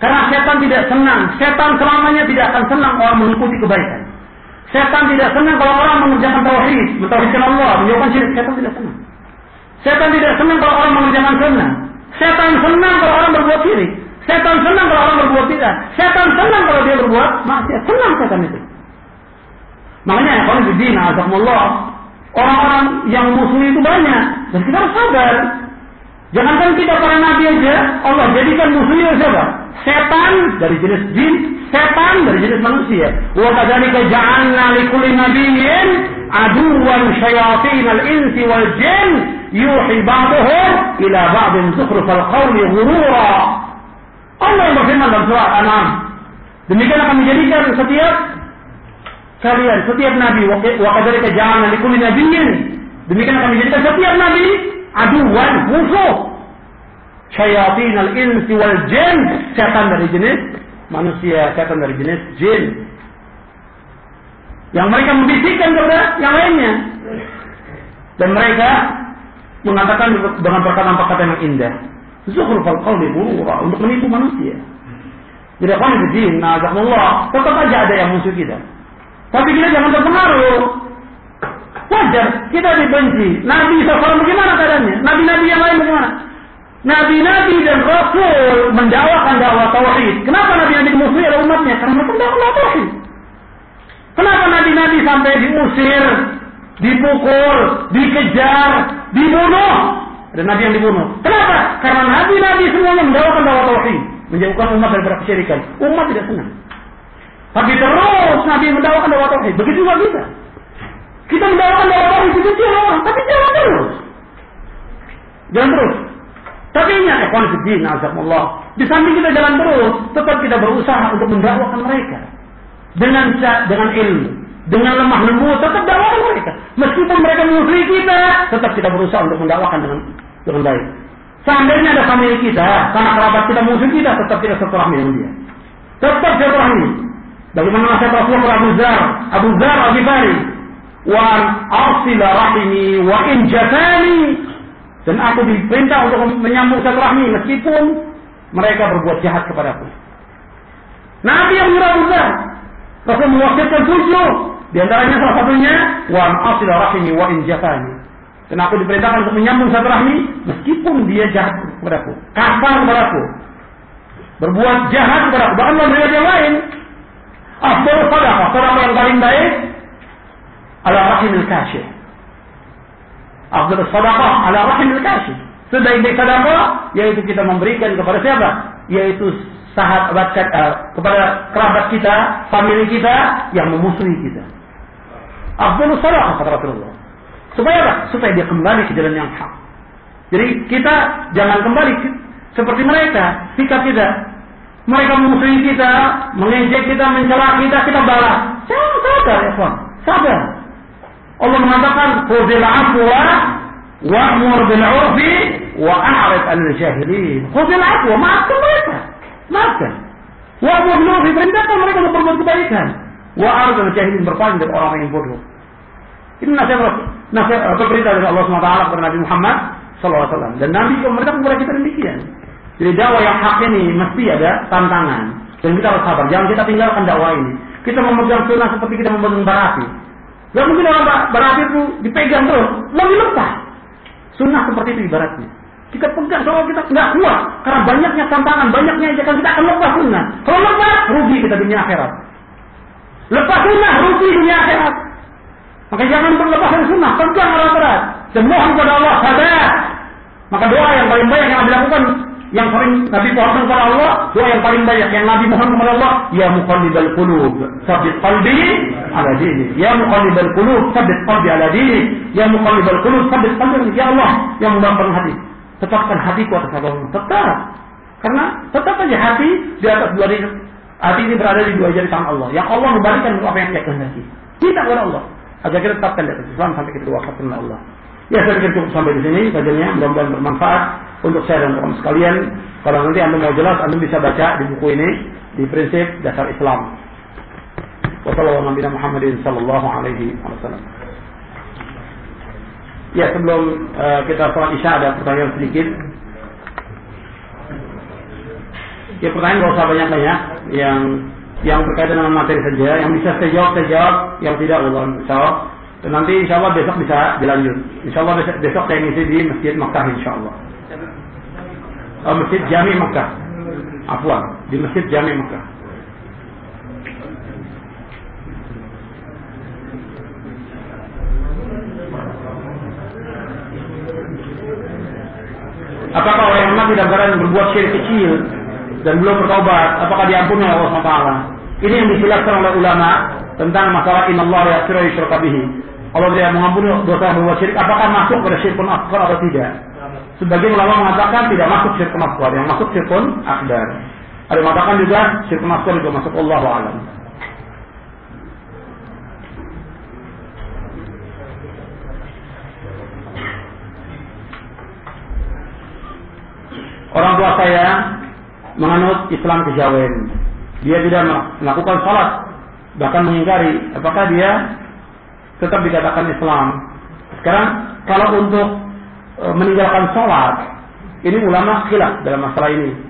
Karena setan tidak senang. Setan selamanya tidak akan senang orang mengikuti kebaikan. Setan tidak senang kalau orang mengerjakan tauhid, mentauhidkan Allah, menjauhkan syirik. Setan tidak senang. Setan tidak senang kalau orang mengerjakan sunnah. Setan senang kalau orang berbuat syirik. Setan senang kalau orang berbuat tidak. Setan senang kalau dia berbuat maksiat. Senang setan itu. Makanya ya, kalau di din, orang-orang yang musuh itu banyak. Dan kita harus sabar. Jangankan kita para nabi aja, Allah jadikan musuhnya siapa? Setan dari jenis jin, setan dari jenis manusia. Wa kadzalika ja'alna likulli nabiyyin aduwan syayatin al-insi wal jin yuhi ba'dhum ila ba'din zukhrufal qawli ghurura. Allah yang berfirman dalam surah An-An'am. Demikian akan menjadikan setiap kalian, setiap nabi wa kadzalika ja'alna likulli nabiyyin demikian akan menjadikan setiap nabi aduan musuh syayatin al-insi wal jin. Setan dari jenis manusia setan dari jenis jin. Yang mereka membisikkan kepada yang lainnya. Dan mereka mengatakan dengan perkataan-perkataan yang indah. Zukhrufal qawli burura untuk menipu manusia. Jadi kalau jin nah tetap aja ada yang musuh kita. Tapi kita jangan terpengaruh. Wajar kita dibenci. Nabi SAW bagaimana keadaannya? Nabi-nabi yang lain bagaimana? Nabi-nabi dan Rasul mendakwakan dakwah tauhid. Kenapa nabi-nabi dimusuhi oleh umatnya? Karena mereka mendakwah tauhid. Kenapa nabi-nabi sampai diusir, dipukul, dikejar, dibunuh? Ada nabi yang dibunuh. Kenapa? Karena nabi-nabi semuanya mendakwakan dakwah tauhid, menjauhkan umat dari kesyirikan. Umat tidak senang. Tapi terus nabi mendakwakan dakwah tauhid. Begitu juga kita. Kita mendapatkan dakwah itu kecil tapi jangan terus. Jangan terus. Ingat, ikhwan fiddin, Allah. Di samping kita jalan terus, tetap kita berusaha untuk mendakwakan mereka. Dengan dengan ilmu, dengan lemah lembut, tetap dakwakan mereka. Meskipun mereka musuhi kita, tetap kita berusaha untuk mendakwakan dengan dengan baik. Seandainya ada family kita, karena kerabat kita musuh kita, tetap kita setelahmi dengan dia. Tetap setelahmi. Bagaimana nasihat Rasulullah Abu Zar, Abu Zar Al-Ghifari, wa arsila rahimi wa in dan aku diperintah untuk menyambung silaturahmi meskipun mereka berbuat jahat kepadaku. Nabi yang menyuruh Rasul mewakilkan tujuh di antaranya salah satunya wa arsila rahimi wa in jafani dan aku diperintahkan untuk menyambung silaturahmi meskipun dia jahat kepadaku, kasar kepadaku, berbuat jahat kepadaku, bahkan memberi yang lain. Afdal sadaqah, sadaqah yang paling baik ala rahimil kasyif. Afdal sadaqah ala rahimil kasyif. Sebaik-baik sedekah yaitu kita memberikan kepada siapa? Yaitu sahabat uh, kepada kerabat kita, famili kita yang memusuhi kita. Afdal sadaqah kata Rasulullah. Supaya apa? Supaya dia kembali ke jalan yang hak. Jadi kita jangan kembali seperti mereka, sikap kita. Mereka memusuhi kita, mengejek kita, mencela kita, kita balas. Jangan sabar ya. Sabar. Allah mengatakan khudil afwa wa'mur bil 'urfi wa a'rid 'anil jahilin. Khudil afwa, maafkan mereka. Maafkan. Wa'mur bil 'urfi, perintahkan mereka untuk berbuat kebaikan. Wa'rid 'anil jahilin, berpaling dari orang yang bodoh. Ini nasihat nasihat atau perintah dari Allah SWT kepada Nabi Muhammad SAW. Dan Nabi mereka kepada kita demikian. Jadi dakwah yang hak ini mesti ada tantangan. Dan kita harus sabar. Jangan kita tinggalkan dakwah ini. Kita memegang sunnah seperti kita memegang barafi. Gak mungkin orang berakhir itu dipegang terus. Lebih lepas. Sunnah seperti itu ibaratnya. Kita pegang soal kita nggak kuat. Karena banyaknya tantangan, banyaknya ajakan kita akan lepas sunnah. Kalau lepas, rugi kita dunia akhirat. Lepas sunnah, rugi dunia akhirat. Maka jangan berlepas dari sunnah. Pegang erat-erat. Dan mohon kepada Allah sadar. Maka doa yang paling banyak yang dilakukan yang paling Nabi mohon kepada Allah, doa yang paling banyak yang Nabi mohon kepada Allah, ya muqallibal qulub, sabit qalbi ala dini. Ya muqallibal qulub, sabit qalbi ala dini. Ya muqallibal qulub, sabit qalbi ya Allah yang membangun hati. Tetapkan hatiku atas agamamu. Tetap. Karena tetap saja hati di atas dua jari. Hati ini berada di dua jari tangan Allah. Yang Allah memberikan apa yang dia kehendaki. Kita kepada Allah. Agar kita tetapkan di atas Islam sampai kita wafatkan Allah. Ya saya pikir cukup sampai di sini kajiannya mudah-mudahan bermanfaat untuk saya dan kamu sekalian. Kalau nanti anda mau jelas, anda bisa baca di buku ini di prinsip dasar Islam. Wassalamualaikum Ya sebelum uh, kita sholat isya ada pertanyaan sedikit. Ya pertanyaan gak usah banyak-banyak yang yang berkaitan dengan materi saja, yang bisa saya jawab saya jawab, yang tidak Allah Allah. Dan nanti insya Allah besok bisa dilanjut. Insya Allah besok, besok saya ngisi di Masjid Makkah insya Allah. Oh, Masjid Jami Makkah. Afwan, di Masjid Jami Makkah. Apakah orang yang mati dalam berbuat syirik kecil dan belum bertobat, apakah diampuni oleh Allah SWT? Ini yang dijelaskan oleh ulama tentang masalah inallah ya sirah yusyraka bihi. Allah tidak mengampuni dosa berbuat syirik, apakah masuk pada syirkun akbar atau tidak? Sebagian ulama mengatakan tidak masuk syirkun akbar, yang masuk syirkun akbar. Ada yang mengatakan juga syirkun akbar juga masuk Allah alam. Orang tua saya menganut Islam kejawen. Dia tidak melakukan salat, bahkan mengingkari. Apakah dia tetap dikatakan Islam? Sekarang kalau untuk meninggalkan salat, ini ulama khilaf dalam masalah ini.